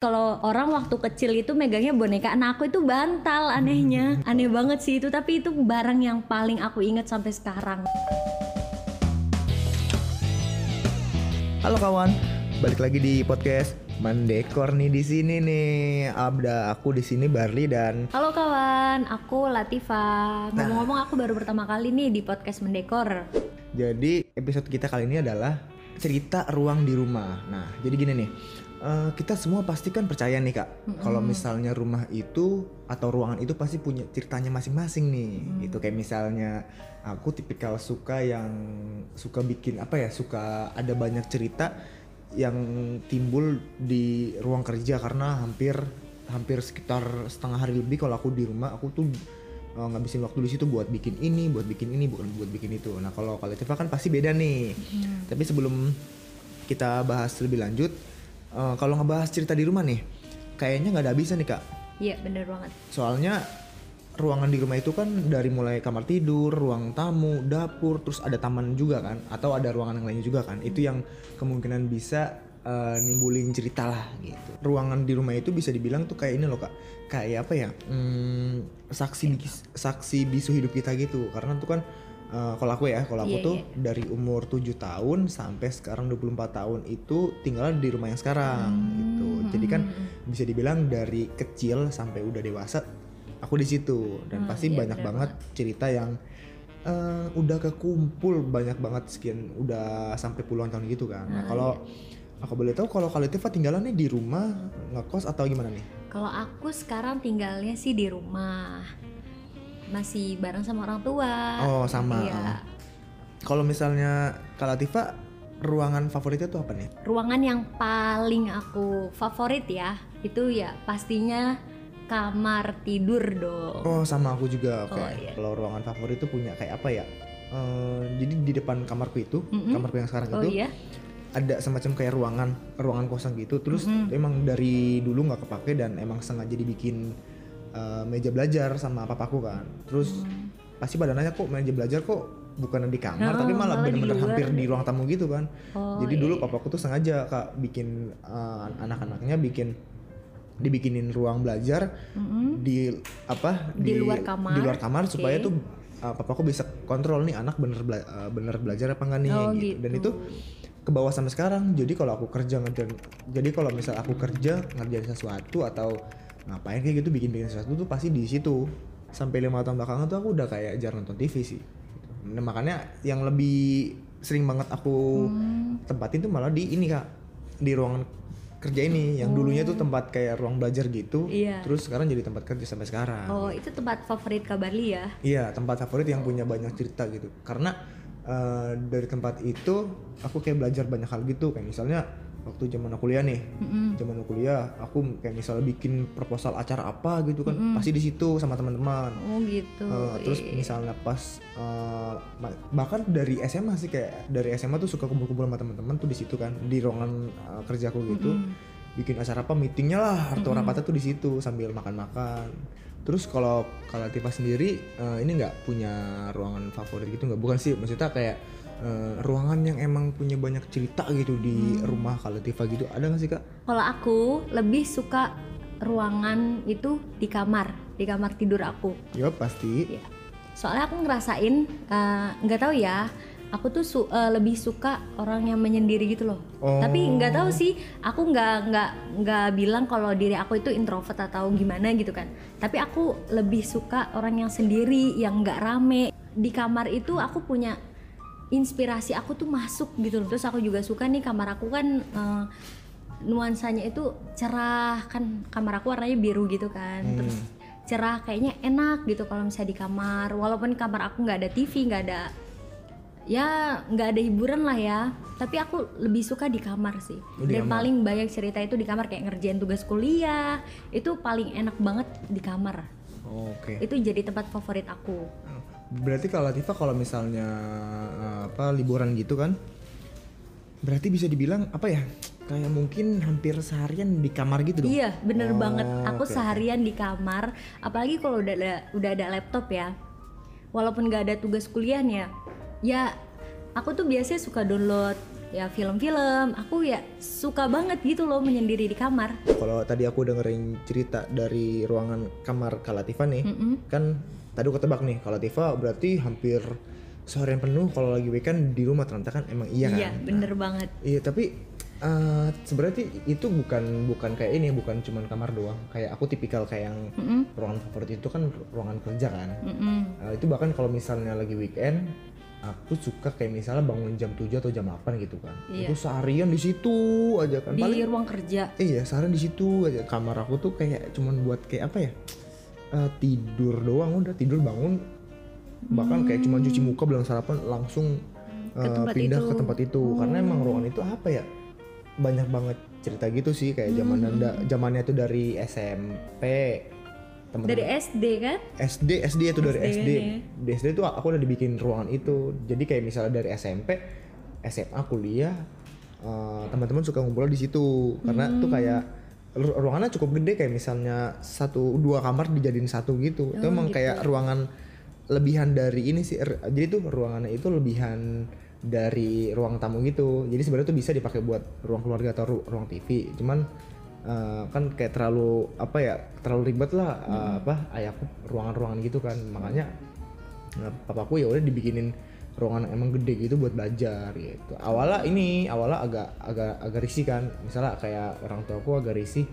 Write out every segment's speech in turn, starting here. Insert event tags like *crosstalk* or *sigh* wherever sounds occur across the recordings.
Kalau orang waktu kecil itu megangnya boneka anak aku itu bantal anehnya. Aneh banget sih itu tapi itu barang yang paling aku inget sampai sekarang. Halo kawan, balik lagi di podcast Mendekor nih di sini nih. Ada aku di sini Barli dan Halo kawan, aku Latifa. Ngomong-ngomong aku baru pertama kali nih di podcast Mendekor. jadi episode kita kali ini adalah cerita ruang di rumah. Nah, jadi gini nih. Eh, kita semua pasti kan percaya nih kak, kalau misalnya rumah itu atau ruangan itu pasti punya ceritanya masing-masing nih, gitu. Kayak misalnya aku tipikal suka yang suka bikin apa ya, suka ada banyak cerita yang timbul di ruang kerja karena hampir hampir sekitar setengah hari lebih kalau aku di rumah aku tuh uh, ngabisin waktu di situ buat bikin ini, buat bikin ini, bukan buat bikin itu. Nah kalau kalau Tifa kan pasti beda nih. Tapi sebelum kita bahas lebih lanjut, uh, kalau ngebahas cerita di rumah nih, kayaknya nggak ada habisnya nih kak. Iya bener banget. Soalnya ruangan di rumah itu kan dari mulai kamar tidur, ruang tamu, dapur, terus ada taman juga kan, atau ada ruangan yang lainnya juga kan. Itu yang kemungkinan bisa uh, nimbulin cerita lah gitu. Ruangan di rumah itu bisa dibilang tuh kayak ini loh kak, kayak apa ya? Hmm, saksi bis- saksi bisu hidup kita gitu. Karena tuh kan uh, kalau aku ya, kalau aku Iya, tuh iya. dari umur 7 tahun sampai sekarang 24 tahun itu tinggal di rumah yang sekarang gitu. Jadi kan bisa dibilang dari kecil sampai udah dewasa aku di situ dan Hmm, pasti iya, banyak banget cerita yang eh, udah kekumpul banyak banget sekian udah sampai puluhan tahun gitu kan. Nah, Ah, kalau aku boleh tahu kalau kalian Tifa tinggalannya di rumah ngekos atau gimana nih? Kalau aku sekarang tinggalnya sih di rumah. Masih bareng sama orang tua. Oh, sama. Iya. Kalau misalnya kalau Tifa ruangan favoritnya tuh apa nih? Ruangan yang paling aku favorit ya, itu ya pastinya kamar tidur dong. Oh sama aku juga Oh, kayak iya. kalau ruangan favorit itu punya kayak apa ya? Eh, jadi di depan kamarku itu, Mm-mm. kamarku yang sekarang Oh itu iya? ada semacam kayak ruangan ruangan kosong gitu. Terus emang dari dulu nggak kepake dan emang sengaja dibikin eh, meja belajar sama papaku kan. Terus pasti pada nanya kok meja belajar kok bukan di kamar Oh, tapi malah di bener-bener luar. hampir di ruang tamu gitu kan. Oh, Jadi iya, dulu iya. papaku tuh sengaja kak bikin eh, anak-anaknya bikin dibikinin ruang belajar Mm-mm. di apa Di luar kamar. di luar kamar Oke. supaya tuh uh, papaku bisa kontrol nih anak bener bela- uh, bener belajar apa enggak nih Oh, gitu. dan gitu. itu ke bawah sampai sekarang jadi kalau aku kerja ngerjain jadi kalau misal aku kerja ngerjain sesuatu atau ngapain kayak gitu bikin bikin sesuatu tuh pasti di situ sampai lima tahun belakangan tuh aku udah kayak jarang nonton TV sih nah, makanya yang lebih sering banget aku Hmm. tempatin tuh malah di ini kak di ruangan kerja ini yang dulunya tuh tempat kayak ruang belajar gitu Oh. Iya. terus sekarang jadi tempat kerja sampai sekarang Oh, itu tempat favorit Kabarli ya? Iya, tempat favorit yang punya banyak cerita gitu. Karena eh, dari tempat itu aku kayak belajar banyak hal gitu. Kayak misalnya waktu zaman aku kuliah nih, zaman aku kuliah, aku kayak misalnya bikin proposal acara apa gitu kan, pasti di situ sama teman-teman. Oh gitu. Eh, terus Iya. misalnya pas ma- bahkan dari SMA sih kayak dari SMA tuh suka kumpul-kumpul sama teman-teman tuh di situ kan di ruangan eh, kerjaku gitu. Bikin acara apa meetingnya lah atau rapatnya tuh di situ sambil makan-makan. Terus kalau kalau Tifa sendiri eh, ini nggak punya ruangan favorit gitu nggak? Bukan sih maksudnya kayak eh, ruangan yang emang punya banyak cerita gitu di rumah kalau Tifa gitu ada nggak sih kak Kalau aku lebih suka ruangan itu di kamar, di kamar tidur aku. ya pasti Iya. Soalnya aku ngerasain eh, nggak tahu ya, aku tuh su- eh, lebih suka orang yang menyendiri gitu loh. Oh. Tapi nggak tahu sih, aku nggak nggak nggak bilang kalau diri aku itu introvert atau gimana gitu kan. Tapi aku lebih suka orang yang sendiri, yang nggak rame. Di kamar itu aku punya inspirasi aku tuh masuk gitu loh. Terus aku juga suka nih kamar aku kan eh, nuansanya itu cerah kan kamar aku warnanya biru gitu kan. Terus cerah kayaknya enak gitu kalau misalnya di kamar. Walaupun kamar aku nggak ada TV, nggak ada ya nggak ada hiburan lah ya. Tapi aku lebih suka di kamar sih. Oh, di Dan kamar. paling banyak cerita itu di kamar kayak ngerjain tugas kuliah. Itu paling enak banget di kamar. oke Itu jadi tempat favorit aku. Berarti kalau Tifa kalau misalnya eh, apa liburan gitu kan, berarti bisa dibilang apa ya? Kayak mungkin hampir seharian di kamar gitu dong. Iya, bener Oh, banget. Aku oke. seharian di kamar, apalagi kalau udah ada udah ada laptop ya. Walaupun nggak ada tugas kuliahnya, ya aku tuh biasanya suka download ya film-film aku ya suka banget gitu loh menyendiri di kamar Kalau tadi aku dengerin cerita dari ruangan kamar Kalatifa nih, Mm-mm. kan tadi aku tebak nih, Kalatifa berarti hampir seharian penuh kalau lagi weekend di rumah ternyata kan emang iya kan. iya bener banget Iya tapi eh, sebenarnya itu bukan bukan kayak ini bukan cuman kamar doang kayak aku tipikal kayak yang Mm-mm. ruangan favorit itu kan ruangan kerja kan Mm-mm. Eh, itu bahkan kalau misalnya lagi weekend aku suka kayak misalnya bangun jam 7 atau jam 8 gitu kan Iya. itu seharian di situ aja kan di paling ruang kerja iya seharian di situ aja kamar aku tuh kayak cuman buat kayak apa ya Eh, tidur doang udah tidur bangun. Bahkan kayak cuma cuci muka belum sarapan langsung Ke eh, pindah itu. ke tempat itu. Karena emang ruangan itu apa ya? Banyak banget cerita gitu sih kayak zaman anda zamannya itu dari SMP teman dari SD kan? SD SD itu dari SD SD -nya. di SD tuh aku udah dibikin ruangan itu. Jadi kayak misalnya dari SMP SMA kuliah eh, teman-teman suka ngumpul di situ. Karena tuh Hmm. kayak ru- ruangannya cukup gede kayak misalnya satu dua kamar dijadiin satu gitu. Itu Oh, emang gitu. kayak ruangan lebihan dari ini sih Er- jadi tuh ruangannya itu lebihan dari ruang tamu gitu. Jadi sebenarnya tuh bisa dipakai buat ruang keluarga atau ru- ruang TV cuman eh, kan kayak terlalu apa ya terlalu ribet lah eh, apa ayahku ruangan-ruangan gitu kan. Makanya nah, papaku ya udah dibikinin ruangan emang gede gitu buat belajar gitu. Awalnya ini awalnya agak agak agak risih kan. Misalnya kayak orang tuaku agak risih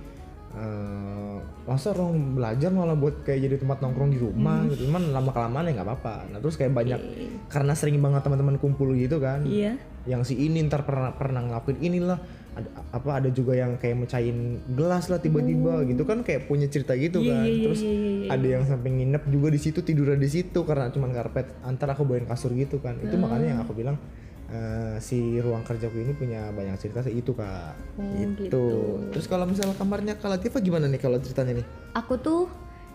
eh masa ruang belajar malah buat kayak jadi tempat nongkrong di rumah gitu. Cuman lama kelamaan ya nggak apa-apa. Nah terus kayak banyak karena sering banget teman-teman kumpul gitu kan. Iya. Yang si ini ntar pernah pernah ngelakuin inilah. Ada apa ada juga yang kayak mecahin gelas lah tiba-tiba gitu kan kayak punya cerita gitu Iya, kan. iya, terus iya, iya, iya. ada yang sampai nginep juga di situ tiduran di situ karena cuman karpet. Antar aku bawain kasur gitu kan. Itu Hmm. makanya yang aku bilang eh, si ruang kerjaku ini punya banyak cerita sih itu kak Oh, gitu. gitu. terus kalau misalnya kamarnya Kak Latifah gimana nih kalau ceritanya nih aku tuh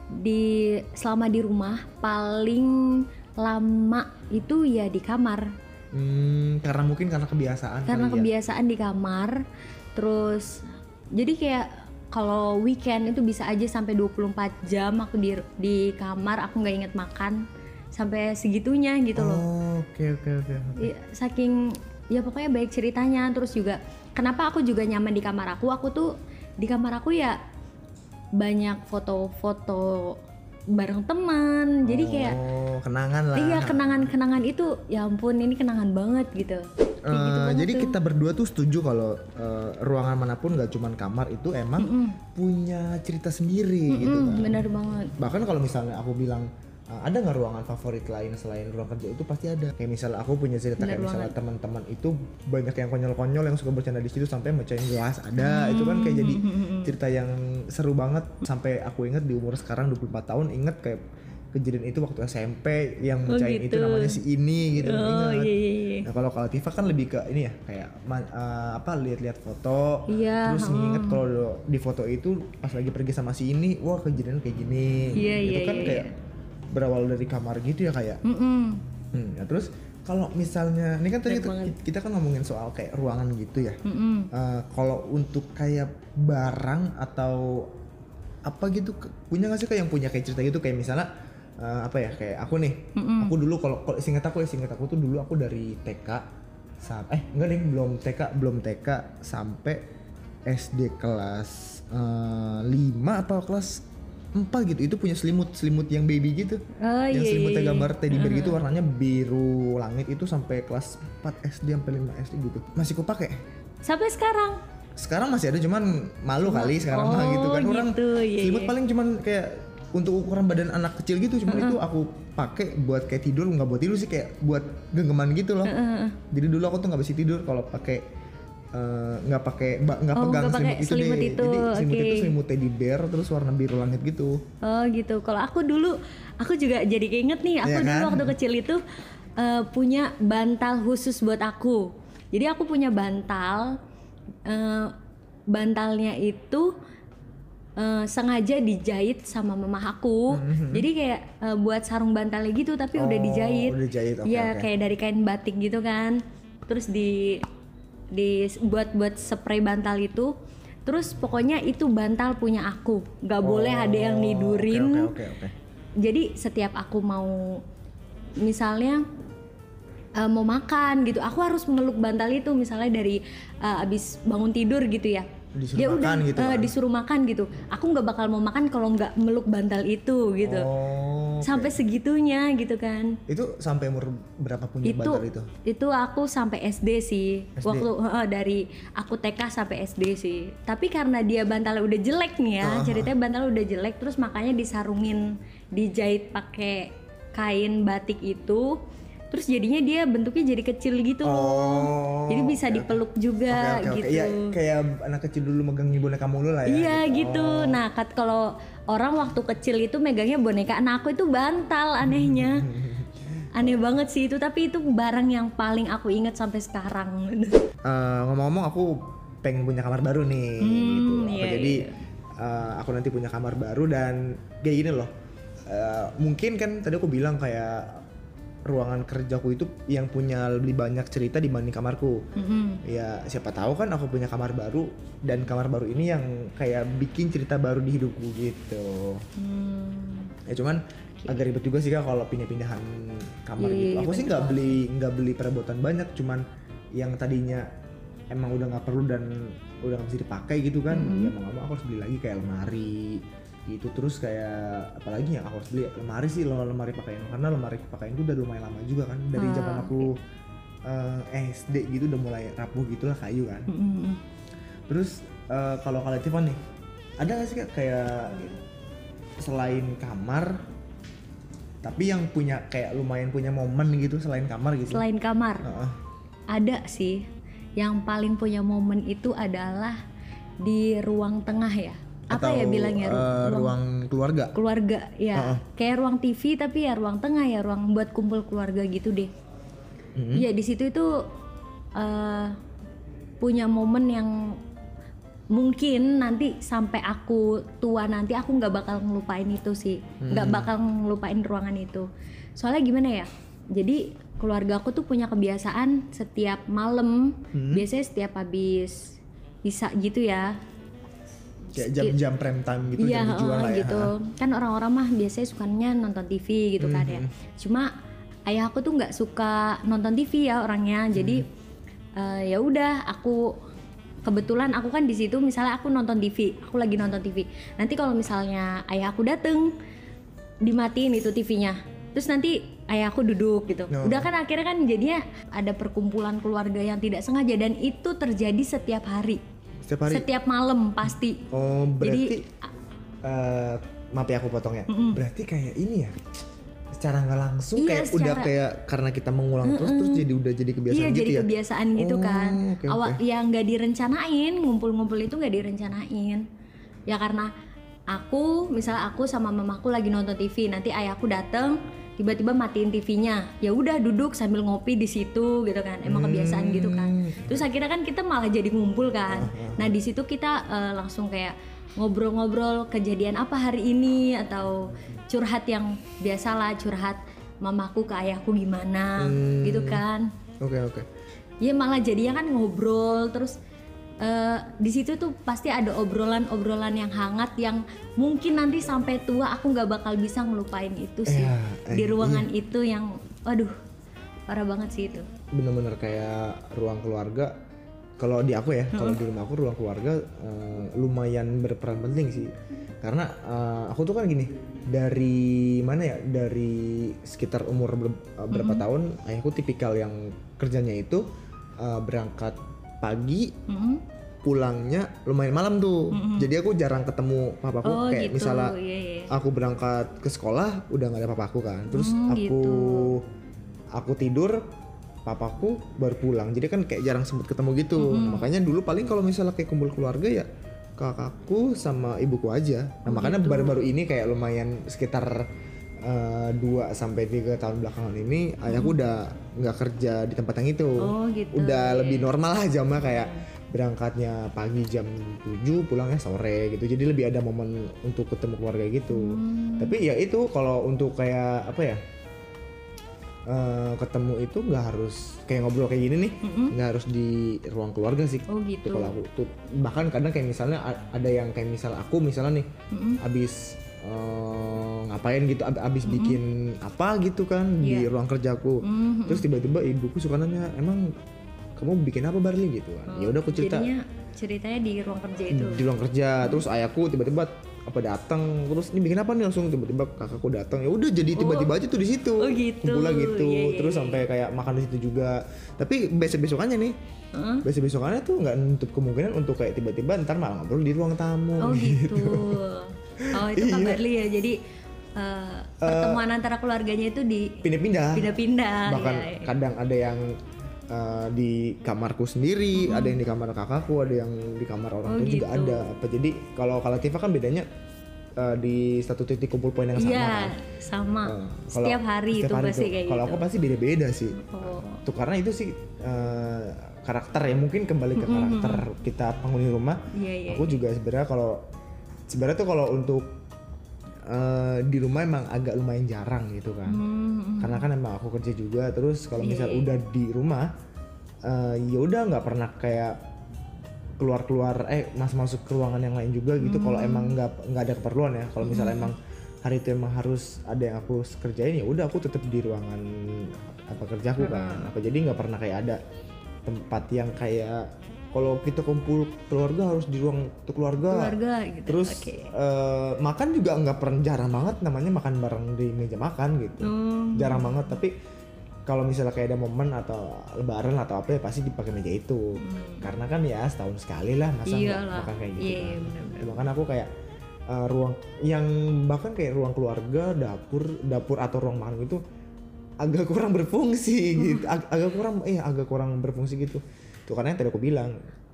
di selama di rumah paling lama itu ya di kamar hmm, karena mungkin karena kebiasaan karena ya. kebiasaan di kamar terus jadi kayak kalau weekend itu bisa aja sampai 24 jam aku di di kamar aku nggak inget makan sampai segitunya gitu loh oh oke oke oke Iya, saking ya pokoknya baik ceritanya. Terus juga kenapa aku juga nyaman di kamar aku? Aku tuh di kamar aku ya banyak foto-foto bareng teman. Jadi kayak oh kenangan lah. iya kenangan-kenangan itu ya ampun ini kenangan banget gitu. Kayak gitu Eh, banget jadi tuh. kita berdua tuh setuju kalau eh, ruangan mana pun gak cuman kamar itu emang Mm-mm. punya cerita sendiri gitu Mm, kan. bener banget. Bahkan kalau misalnya aku bilang ada nggak ruangan favorit lain selain ruang kerja itu pasti ada. Kayak misalnya aku punya cerita Bener kayak misalnya teman-teman itu banyak yang konyol-konyol yang suka bercanda di situ sampai mecahin gelas ada. Itu kan kayak jadi Mm, cerita yang seru banget sampai aku inget di umur sekarang 24 tahun inget kayak kejadian itu waktu SMP yang Oh, mecahin itu gitu. namanya si ini gitu oh ingat. iya iya iya Nah kalau kalau Tifa kan lebih ke ini ya kayak eh, apa lihat-lihat foto, Iya, terus nginget kalau di foto itu pas lagi pergi sama si ini, wah kejadian kayak gini. Iya, itu iya, kan iya, kayak berawal dari kamar gitu ya kayak. Mm-mm. Hmm, ya terus kalau misalnya ini kan tadi Bener kita, kan ngomongin soal kayak ruangan gitu ya. Mm-mm. Eh, kalau untuk kayak barang atau apa gitu punya nggak sih kayak yang punya kayak cerita gitu kayak misalnya eh, apa ya kayak aku nih Mm-mm. aku dulu kalau kalau singkat aku ya singkat aku tuh dulu aku dari TK sampai eh enggak nih belum TK belum TK sampai SD kelas eh, 5 apa kelas 4 gitu itu punya selimut selimut yang baby gitu. Oh yang iya selimutnya iya, gambar teddy bear Uh-huh. gitu warnanya biru langit itu sampai kelas 4 SD sampai 5 SD gitu. Masih kupake sampai sekarang. Sekarang masih ada cuman malu kali sekarang mah gitu kan. Oh, orang gitu, iya, selimut iya. paling cuman kayak untuk ukuran badan anak kecil gitu cuman itu aku pakai buat kayak tidur nggak buat tidur sih kayak buat genggaman gitu loh. Heeh. jadi dulu aku tuh nggak bisa tidur kalau pakai eh, nggak pakai ba- nggak Oh, pegang pakai selimut itu selimut deh itu, jadi selimut oke. itu selimut teddy bear terus warna biru langit gitu Oh gitu. Kalau aku dulu, aku juga jadi keinget nih. Aku Iya dulu kan? waktu kecil itu eh, punya bantal khusus buat aku. Jadi aku punya bantal. eh, bantalnya itu eh, sengaja dijahit sama mama aku. Jadi kayak eh, buat sarung bantalnya gitu, tapi udah Oh, dijahit. udah dijahit, oke, Iya oke. kayak dari kain batik gitu kan. Terus di di buat buat spray bantal itu. Terus pokoknya itu bantal punya aku. Gak boleh ada yang Oh, nidurin oke oke oke oke jadi setiap aku mau misalnya eh, mau makan gitu aku harus meluk bantal itu misalnya dari eh, abis bangun tidur gitu ya Disuruh dia udah makan gitu eh, kan? disuruh makan gitu aku nggak bakal mau makan kalau nggak meluk bantal itu gitu Oh. sampai segitunya gitu kan Itu sampai umur berapa punya itu bantal itu? itu aku sampai SD sih SD? waktu heeh, dari aku TK sampai SD sih tapi karena dia bantalnya udah jelek nih ya ceritanya bantalnya udah jelek terus makanya disarungin dijahit pakai kain batik itu terus jadinya dia bentuknya jadi kecil gitu Oh. jadi bisa oke, dipeluk oke. juga oke, oke. gitu Iya, kayak anak kecil dulu megangin boneka mulu lah ya. Iya gitu. Nah, kat kalau orang waktu kecil itu megangnya boneka, nah aku itu bantal anehnya. *laughs* Aneh banget sih itu, tapi itu barang yang paling aku inget sampai sekarang. *laughs* Eh, ngomong-ngomong aku pengen punya kamar baru nih Hmm, gitu. Apa iya, jadi eh, aku nanti punya kamar baru dan kayak gini loh. Eh, mungkin kan tadi aku bilang kayak ruangan kerjaku itu yang punya lebih banyak cerita dibanding kamarku. Mhm. Ya siapa tahu kan aku punya kamar baru dan kamar baru ini yang kayak bikin cerita baru di hidupku gitu. Hmm. Ya cuman agak ribet juga sih kak kalau pindah-pindahan kamar Iya, gitu. Aku sih nggak beli nggak beli perabotan banyak, cuman yang tadinya emang udah nggak perlu dan udah nggak bisa dipakai gitu kan. Mm-hmm. Ya mau nggak mau aku harus beli lagi kayak lemari gitu terus kayak apalagi yang aku harus beli lemari sih lemari pakaian karena lemari pakaian itu udah lumayan lama juga kan dari Ah, zaman aku eh, SD gitu udah mulai rapuh gitulah kayu kan Mhm. Terus eh, kalau kalian Tiffan nih, ada gak sih Kak, kayak selain kamar, tapi yang punya kayak lumayan punya momen gitu selain kamar gitu? Selain kamar, Heeh. ada sih yang paling punya momen itu adalah di ruang tengah ya. Apa Atau ya bilangnya ru- eh, ruang keluarga? keluarga ya. Heeh. Kayak ruang TV tapi ya ruang tengah ya, ruang buat kumpul keluarga gitu deh. Mhm. Iya di situ itu eh, punya momen yang mungkin nanti sampai aku tua nanti aku nggak bakal ngelupain itu sih, nggak bakal ngelupain ruangan itu. Soalnya gimana ya? Jadi keluarga aku tuh punya kebiasaan setiap malam, biasanya setiap habis bisa gitu ya. Kayak jam-jam prime time gitu, Iya jam dijual heeh, lah ya. gitu. Kan orang-orang mah biasanya sukanya nonton TV gitu kan ya. Mhm. Cuma ayah aku tuh nggak suka nonton TV ya orangnya. Jadi Mhm. eh, ya udah aku kebetulan aku kan di situ misalnya aku nonton TV, aku lagi nonton TV. Nanti kalau misalnya ayah aku dateng dimatiin itu TV-nya. Terus nanti ayah aku duduk gitu. Oh. Udah kan akhirnya kan jadinya ada perkumpulan keluarga yang tidak sengaja dan itu terjadi setiap hari. Setiap hari? Setiap malam pasti. Oh berarti, Jadi eh, maaf ya aku potong ya, berarti kayak ini ya, secara nggak langsung Iya, kayak udah secara- kayak karena kita mengulang terus terus jadi udah jadi kebiasaan iya gitu jadi ya? kebiasaan gitu Oh, kan. oke, awal yang nggak direncanain ngumpul-ngumpul itu nggak direncanain. Ya karena aku misalnya aku sama mamaku lagi nonton TV nanti ayahku dateng tiba-tiba matiin TV-nya ya udah duduk sambil ngopi di situ gitu kan emang kebiasaan gitu kan Hmm. terus akhirnya kan kita malah jadi ngumpul kan nah di situ kita eh, langsung kayak ngobrol-ngobrol kejadian apa hari ini atau curhat yang biasalah curhat mamaku ke ayahku gimana Hmm. gitu kan Oke oke. ya malah jadinya kan ngobrol terus eh, di situ tuh pasti ada obrolan-obrolan yang hangat yang mungkin nanti sampai tua aku nggak bakal bisa ngelupain itu sih. Ya, eh, di ruangan itu yang waduh parah banget sih itu. Bener-bener kayak ruang keluarga. Kalau di aku ya kalau di rumah aku ruang keluarga eh, lumayan berperan penting sih. Karena eh, aku tuh kan gini dari mana ya dari sekitar umur ber- berapa tahun ayahku tipikal yang kerjanya itu eh, berangkat pagi Mhm. Pulangnya lumayan malam tuh jadi aku jarang ketemu papaku oh kayak gitu misalnya iya, iya. aku berangkat ke sekolah udah nggak ada papaku kan terus Hmm, aku gitu. aku tidur papaku baru pulang jadi kan kayak jarang sempet ketemu gitu Hmm. makanya dulu paling kalau misalnya kayak kumpul keluarga ya kakakku sama ibuku aja nah Oh, makanya gitu. baru-baru ini kayak lumayan sekitar 2 sampai tiga tahun belakangan ini ayahku udah nggak kerja di tempat yang itu Hmm. oh gitu udah iya, lebih iya. normal lah jamnya kayak berangkatnya pagi jam 7 pulangnya sore gitu jadi lebih ada momen untuk ketemu keluarga gitu Hmm. tapi ya itu kalau untuk kayak apa ya eh, ketemu itu nggak harus kayak ngobrol kayak gini nih nggak harus di ruang keluarga sih oh gitu kalau aku tuh bahkan kadang kayak misalnya ada yang kayak misal aku misalnya nih Mm-mm. habis eh, ngapain gitu ab- abis bikin apa gitu kan di Iya. ruang kerjaku Mhm. terus tiba-tiba ibuku suka nanya emang kamu bikin apa Barli gitu kan ya udah aku cerita Jadinya ceritanya di ruang kerja itu. di ruang kerja terus ayahku tiba-tiba apa datang terus ini bikin apa nih langsung tiba-tiba kakakku datang ya udah jadi tiba-tiba aja tuh di situ Oh, gitu. kumpulnya gitu Iya, iya, terus iya. sampai kayak makan di situ juga tapi besok besokannya nih besok besokannya tuh nggak nutup kemungkinan untuk kayak tiba-tiba ntar malah ngobrol di ruang tamu Oh *laughs* gitu. Oh itu Iya. Barli ya. Jadi eh, pertemuan antara keluarganya itu di pindah-pindah pindah-pindah. bahkan ya, ya. kadang ada yang uh, di kamarku sendiri, ada yang di kamar kakakku, ada yang di kamar orang Oh, tua juga gitu. ada. Apa jadi kalau kalau Tifa kan bedanya uh, di satu titik kumpul poin yang sama. Iya, kan. sama. Uh, kalau- Setiap hari setiap itu hari pasti tuh. kayak Kalau gitu. aku pasti beda-beda sih. Oh. Tuh karena itu sih uh, karakter ya mungkin kembali ke karakter kita penghuni rumah. Iya, iya. Aku juga sebenarnya kalau sebenarnya tuh kalau untuk uh, di rumah emang agak lumayan jarang gitu kan. Hmm, karena kan emang aku kerja juga terus kalau misal Iya, iya. udah di rumah eh, ya udah nggak pernah kayak keluar keluar eh masuk masuk ke ruangan yang lain juga gitu kalau Hmm. emang nggak nggak ada keperluan ya. Kalau misal emang hari itu emang harus ada yang aku kerjain ya udah aku tetap di ruangan apa kerjaku kan. Apa jadi nggak pernah kayak ada tempat yang kayak kalau kita kumpul keluarga harus di ruang untuk keluarga keluarga gitu. terus Oke. eh, makan juga nggak pernah jarang banget namanya makan bareng di meja makan gitu Hmm. jarang banget tapi kalau misalnya kayak ada momen atau lebaran atau apa ya pasti dipakai meja itu karena kan ya setahun sekali lah masa makan kayak gitu Iya, kan iya, benar-benar. Cuma kan aku kayak eh, ruang yang bahkan kayak ruang keluarga dapur dapur atau ruang makan itu agak kurang berfungsi gitu Ag- agak kurang eh agak kurang berfungsi gitu tuh karena yang tadi aku bilang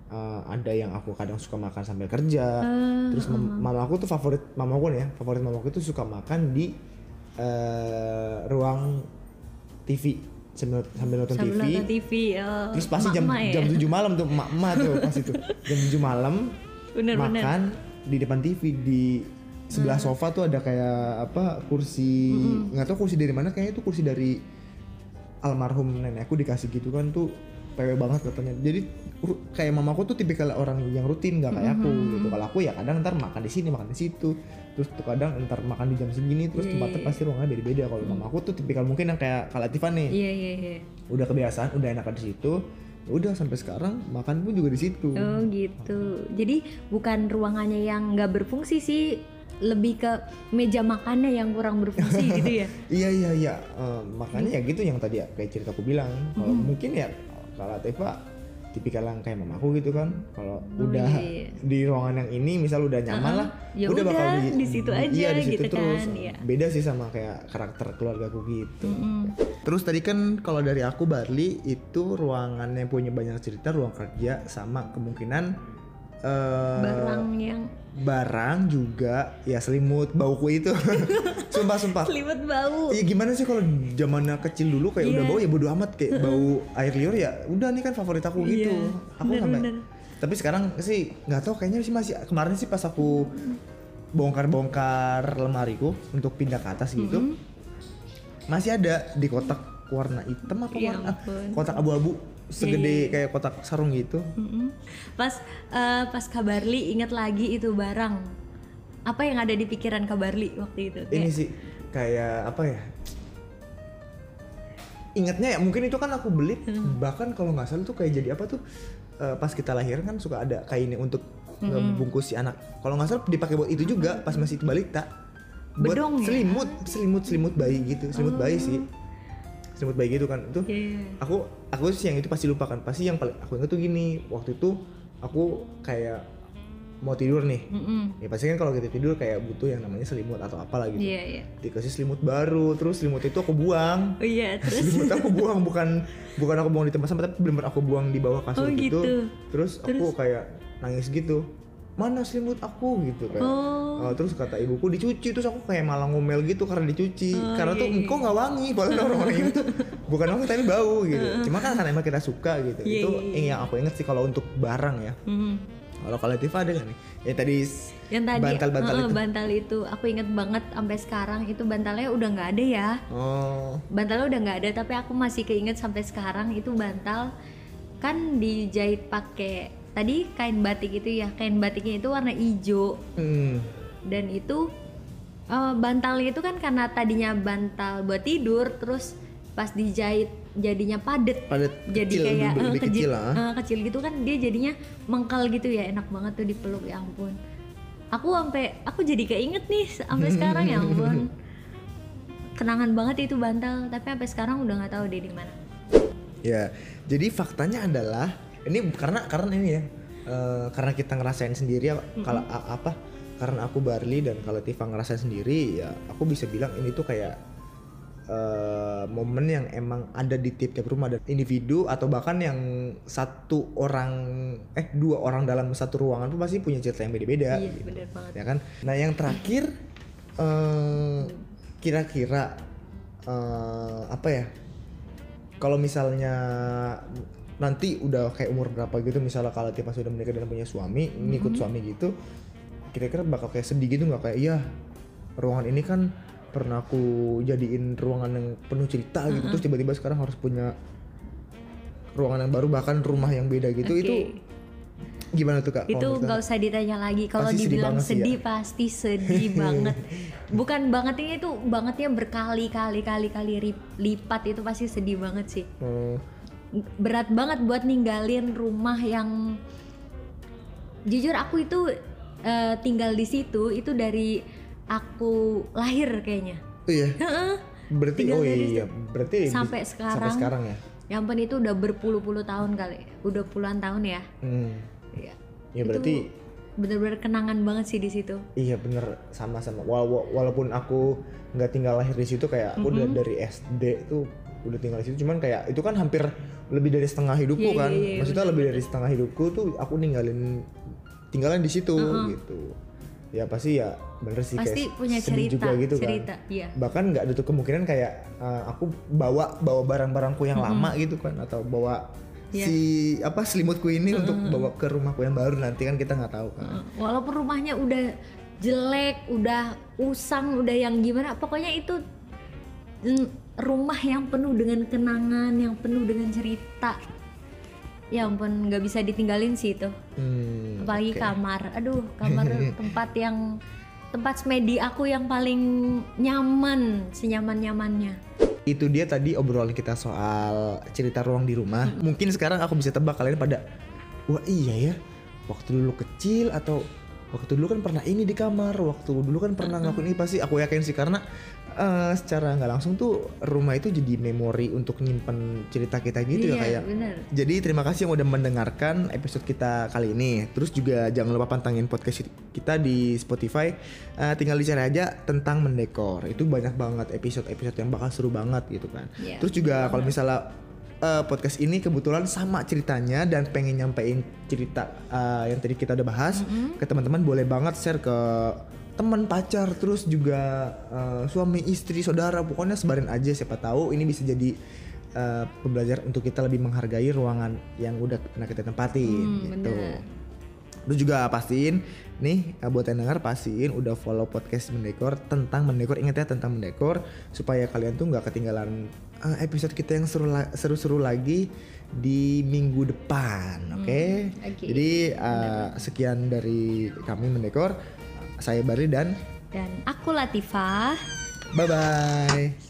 eh, ada yang aku kadang suka makan sambil kerja Ah, terus mam- mama aku tuh favorit mamaku nih ya favorit mamaku tuh suka makan di eh, ruang TV sambil sambil nonton Sambil TV nonton TV. oh. terus pasti jam ya? jam 7 malam tuh emak-emak tuh pas itu jam 7 malam Bener-bener. makan di depan TV di sebelah sofa tuh ada kayak apa kursi nggak tahu kursi dari mana kayaknya itu kursi dari almarhum nenekku dikasih gitu kan tuh PW banget katanya. Jadi ur- kayak mamaku tuh tipikal orang yang rutin nggak kayak aku gitu. Kalau aku ya kadang ntar makan di sini makan di situ. Terus tuh kadang ntar makan di jam segini terus tempatnya pasti ruangnya beda-beda. Kalau mamaku tuh tipikal mungkin yang kayak Kalatifan nih. Iya iya iya. udah kebiasaan udah enak di situ ya udah sampai sekarang makan pun juga di situ. Oh gitu. Jadi bukan ruangannya yang nggak berfungsi sih, lebih ke meja makannya yang kurang berfungsi *laughs* gitu ya. iya iya iya. Eh, makanya ya gitu yang tadi ya kayak cerita aku bilang. Kalau Hmm. mungkin ya kalau Teva tipikal yang kayak mamaku gitu kan. Kalau Oh, udah iya, di ruangan yang ini misal udah nyaman lah Ya udah, di situ aja iya, di situ gitu terus. kan, iya. beda sih sama kayak karakter keluargaku gitu. Mm-mm. terus tadi kan kalau dari aku Barli itu ruangannya punya banyak cerita ruang kerja sama kemungkinan eh, Barang yang barang juga ya selimut bauku itu *laughs* sumpah sumpah selimut bau. Iya gimana sih kalau zamannya kecil dulu kayak udah Iya. bau ya bodo amat kayak *laughs* bau air liur ya udah nih kan favorit aku gitu. Iya, Aku sampai bener-bener. tapi sekarang sih nggak tahu kayaknya sih masih kemarin sih pas aku bongkar-bongkar lemariku untuk pindah ke atas gitu. Mm-hmm. Masih ada di kotak warna hitam apa Ya warna ampun. Kotak abu-abu segede kayak kotak sarung gitu. Mm-mm. Pas eh, pas Kabarli inget lagi itu barang. Apa yang ada di pikiran Kabarli waktu itu? Ini Kayak, sih kayak apa ya? Ingatnya ya mungkin itu kan aku beli Hmm. bahkan kalau nggak salah tuh kayak jadi apa tuh eh, pas kita lahir kan suka ada kainnya untuk Hmm. ngebungkus si anak. Kalau nggak salah dipakai buat itu juga pas masih balita. Buat Bedong ya? selimut, selimut, selimut bayi gitu, selimut bayi sih. Selimut bayi gitu kan itu. Iya. Aku aku sih yang itu pasti lupa kan. Pasti yang paling aku ingat tuh gini, waktu itu aku kayak mau tidur nih. Mm-mm. Ya pasti kan kalau kita tidur kayak butuh yang namanya selimut atau apalah gitu Iya iya. dikasih selimut baru terus selimut itu aku buang Oh iya *laughs* terus. selimut aku buang bukan bukan aku buang di tempat sampah tapi benar aku buang di bawah kasur Oh, gitu. gitu. terus aku kayak nangis gitu mana selimut aku? Gitu kayak Oh. Oh, terus kata ibuku dicuci. Terus aku kayak malah ngomel gitu karena dicuci. Oh, karena iya, tuh iya. engkau nggak wangi padahal orang-orang itu bukan wangi tapi bau gitu. Cuma kan karena emang kita suka gitu. Iya, itu iya, iya. yang aku inget sih kalau untuk barang ya. Mm. kalau Tifa ada nggak nih? Ya tadi Yang tadi bantal-bantal eh, itu. bantal itu. Aku inget banget sampai sekarang itu bantalnya udah nggak ada ya. oh. Bantalnya udah nggak ada tapi aku masih keinget sampai sekarang itu bantal kan dijahit pakai tadi kain batik itu ya kain batiknya itu warna hijau. Hmm. dan itu Eh, bantalnya itu kan karena tadinya bantal buat tidur terus pas dijahit jadinya padet Padet jadi kecil, kayak lebih- eh, lebih kecil, kecil lah. eh, kecil gitu kan dia jadinya mengkal gitu ya enak banget tuh dipeluk ya ampun. Aku sampai aku jadi keinget nih sampai sekarang ya ampun. *laughs* Kenangan banget itu bantal tapi sampai sekarang udah nggak tahu dia di mana. Ya, jadi faktanya adalah ini karena karena ini ya, eh, karena kita ngerasain sendiri ya, kalau apa? Karena aku Barli dan kalau Tifa ngerasain sendiri ya, aku bisa bilang ini tuh kayak eh, momen yang emang ada di tiap-tiap rumah dan individu atau bahkan yang satu orang eh dua orang dalam satu ruangan tuh pasti punya cerita yang beda-beda. iya gitu bener banget ya kan nah yang terakhir eh, kira-kira eh, apa ya kalau misalnya nanti udah kayak umur berapa gitu misalnya kalau Tifa sudah menikah dan punya suami ngikut suami gitu kira-kira bakal kayak sedih gitu nggak? Kayak iya ruangan ini kan pernah aku jadiin ruangan yang penuh cerita gitu terus tiba-tiba sekarang harus punya ruangan yang baru bahkan rumah yang beda gitu. Oke. itu gimana tuh kak itu nggak usah ditanya lagi kalau sedih dibilang banget sih ya. sedih pasti sedih *laughs* banget. Bukan bangetnya itu bangetnya berkali-kali kali-kali lipat itu pasti sedih banget sih. Hmm. Berat banget buat ninggalin rumah yang jujur aku itu eh, tinggal di situ itu dari aku lahir kayaknya Oh iya. Berarti Tinggal oh iya, berarti di- sampai sekarang. Sampai sekarang ya. ya ampun itu udah berpuluh-puluh tahun kali udah puluhan tahun ya Hmm. Iya. Ya berarti bener-bener kenangan banget sih di situ iya bener sama-sama. Wala- wa- walaupun aku nggak tinggal lahir di situ kayak aku udah dari SD tuh udah tinggal di situ cuman kayak itu kan hampir lebih dari setengah hidupku Iya, kan. iya, iya, Maksudnya lebih dari setengah hidupku tuh aku ninggalin tinggalin di situ gitu. Ya pasti ya bener sih pasti kayak punya sedih cerita juga gitu cerita kan. iya Bahkan nggak ada tuh kemungkinan kayak uh, aku bawa bawa barang-barangku yang lama gitu kan atau bawa Iya. si apa selimutku ini untuk bawa ke rumahku yang baru nanti kan kita nggak tahu kan. walaupun rumahnya udah jelek udah usang udah yang gimana pokoknya itu mm, rumah yang penuh dengan kenangan yang penuh dengan cerita. Ya ampun nggak bisa ditinggalin sih itu. Hmm, apalagi oke. kamar. Aduh *laughs* kamar tempat yang tempat semedi aku yang paling nyaman senyaman nyamannya Itu dia tadi obrolan kita soal cerita ruang di rumah. Mungkin sekarang aku bisa tebak kalian pada wah iya ya. Waktu dulu kecil atau waktu dulu kan pernah ini di kamar, waktu dulu kan pernah ngelakuin ini. Pasti aku yakin sih karena eh, secara nggak langsung tuh rumah itu jadi memori untuk nyimpen cerita kita gitu ya iya kayak. bener Jadi terima kasih yang udah mendengarkan episode kita kali ini. Terus juga jangan lupa pantengin podcast kita di Spotify. Eh, tinggal dicari aja tentang mendekor. Itu banyak banget episode-episode yang bakal seru banget gitu kan. Iya, Terus juga kalau misalnya eh, podcast ini kebetulan sama ceritanya dan pengen nyampein cerita eh, yang tadi kita udah bahas ke teman-teman boleh banget share ke teman pacar terus juga eh, suami istri saudara pokoknya sebarin aja siapa tahu ini bisa jadi eh, pembelajaran untuk kita lebih menghargai ruangan yang udah pernah kita tempatin Hmm, gitu. bener. Terus juga pastiin nih buat yang dengar pastiin udah follow podcast mendekor tentang mendekor ingat ya tentang mendekor supaya kalian tuh nggak ketinggalan eh, episode kita yang seru-seru lagi di minggu depan, oke? oke. Jadi eh, sekian dari kami mendekor. Saya Bari dan dan aku Latifah bye bye.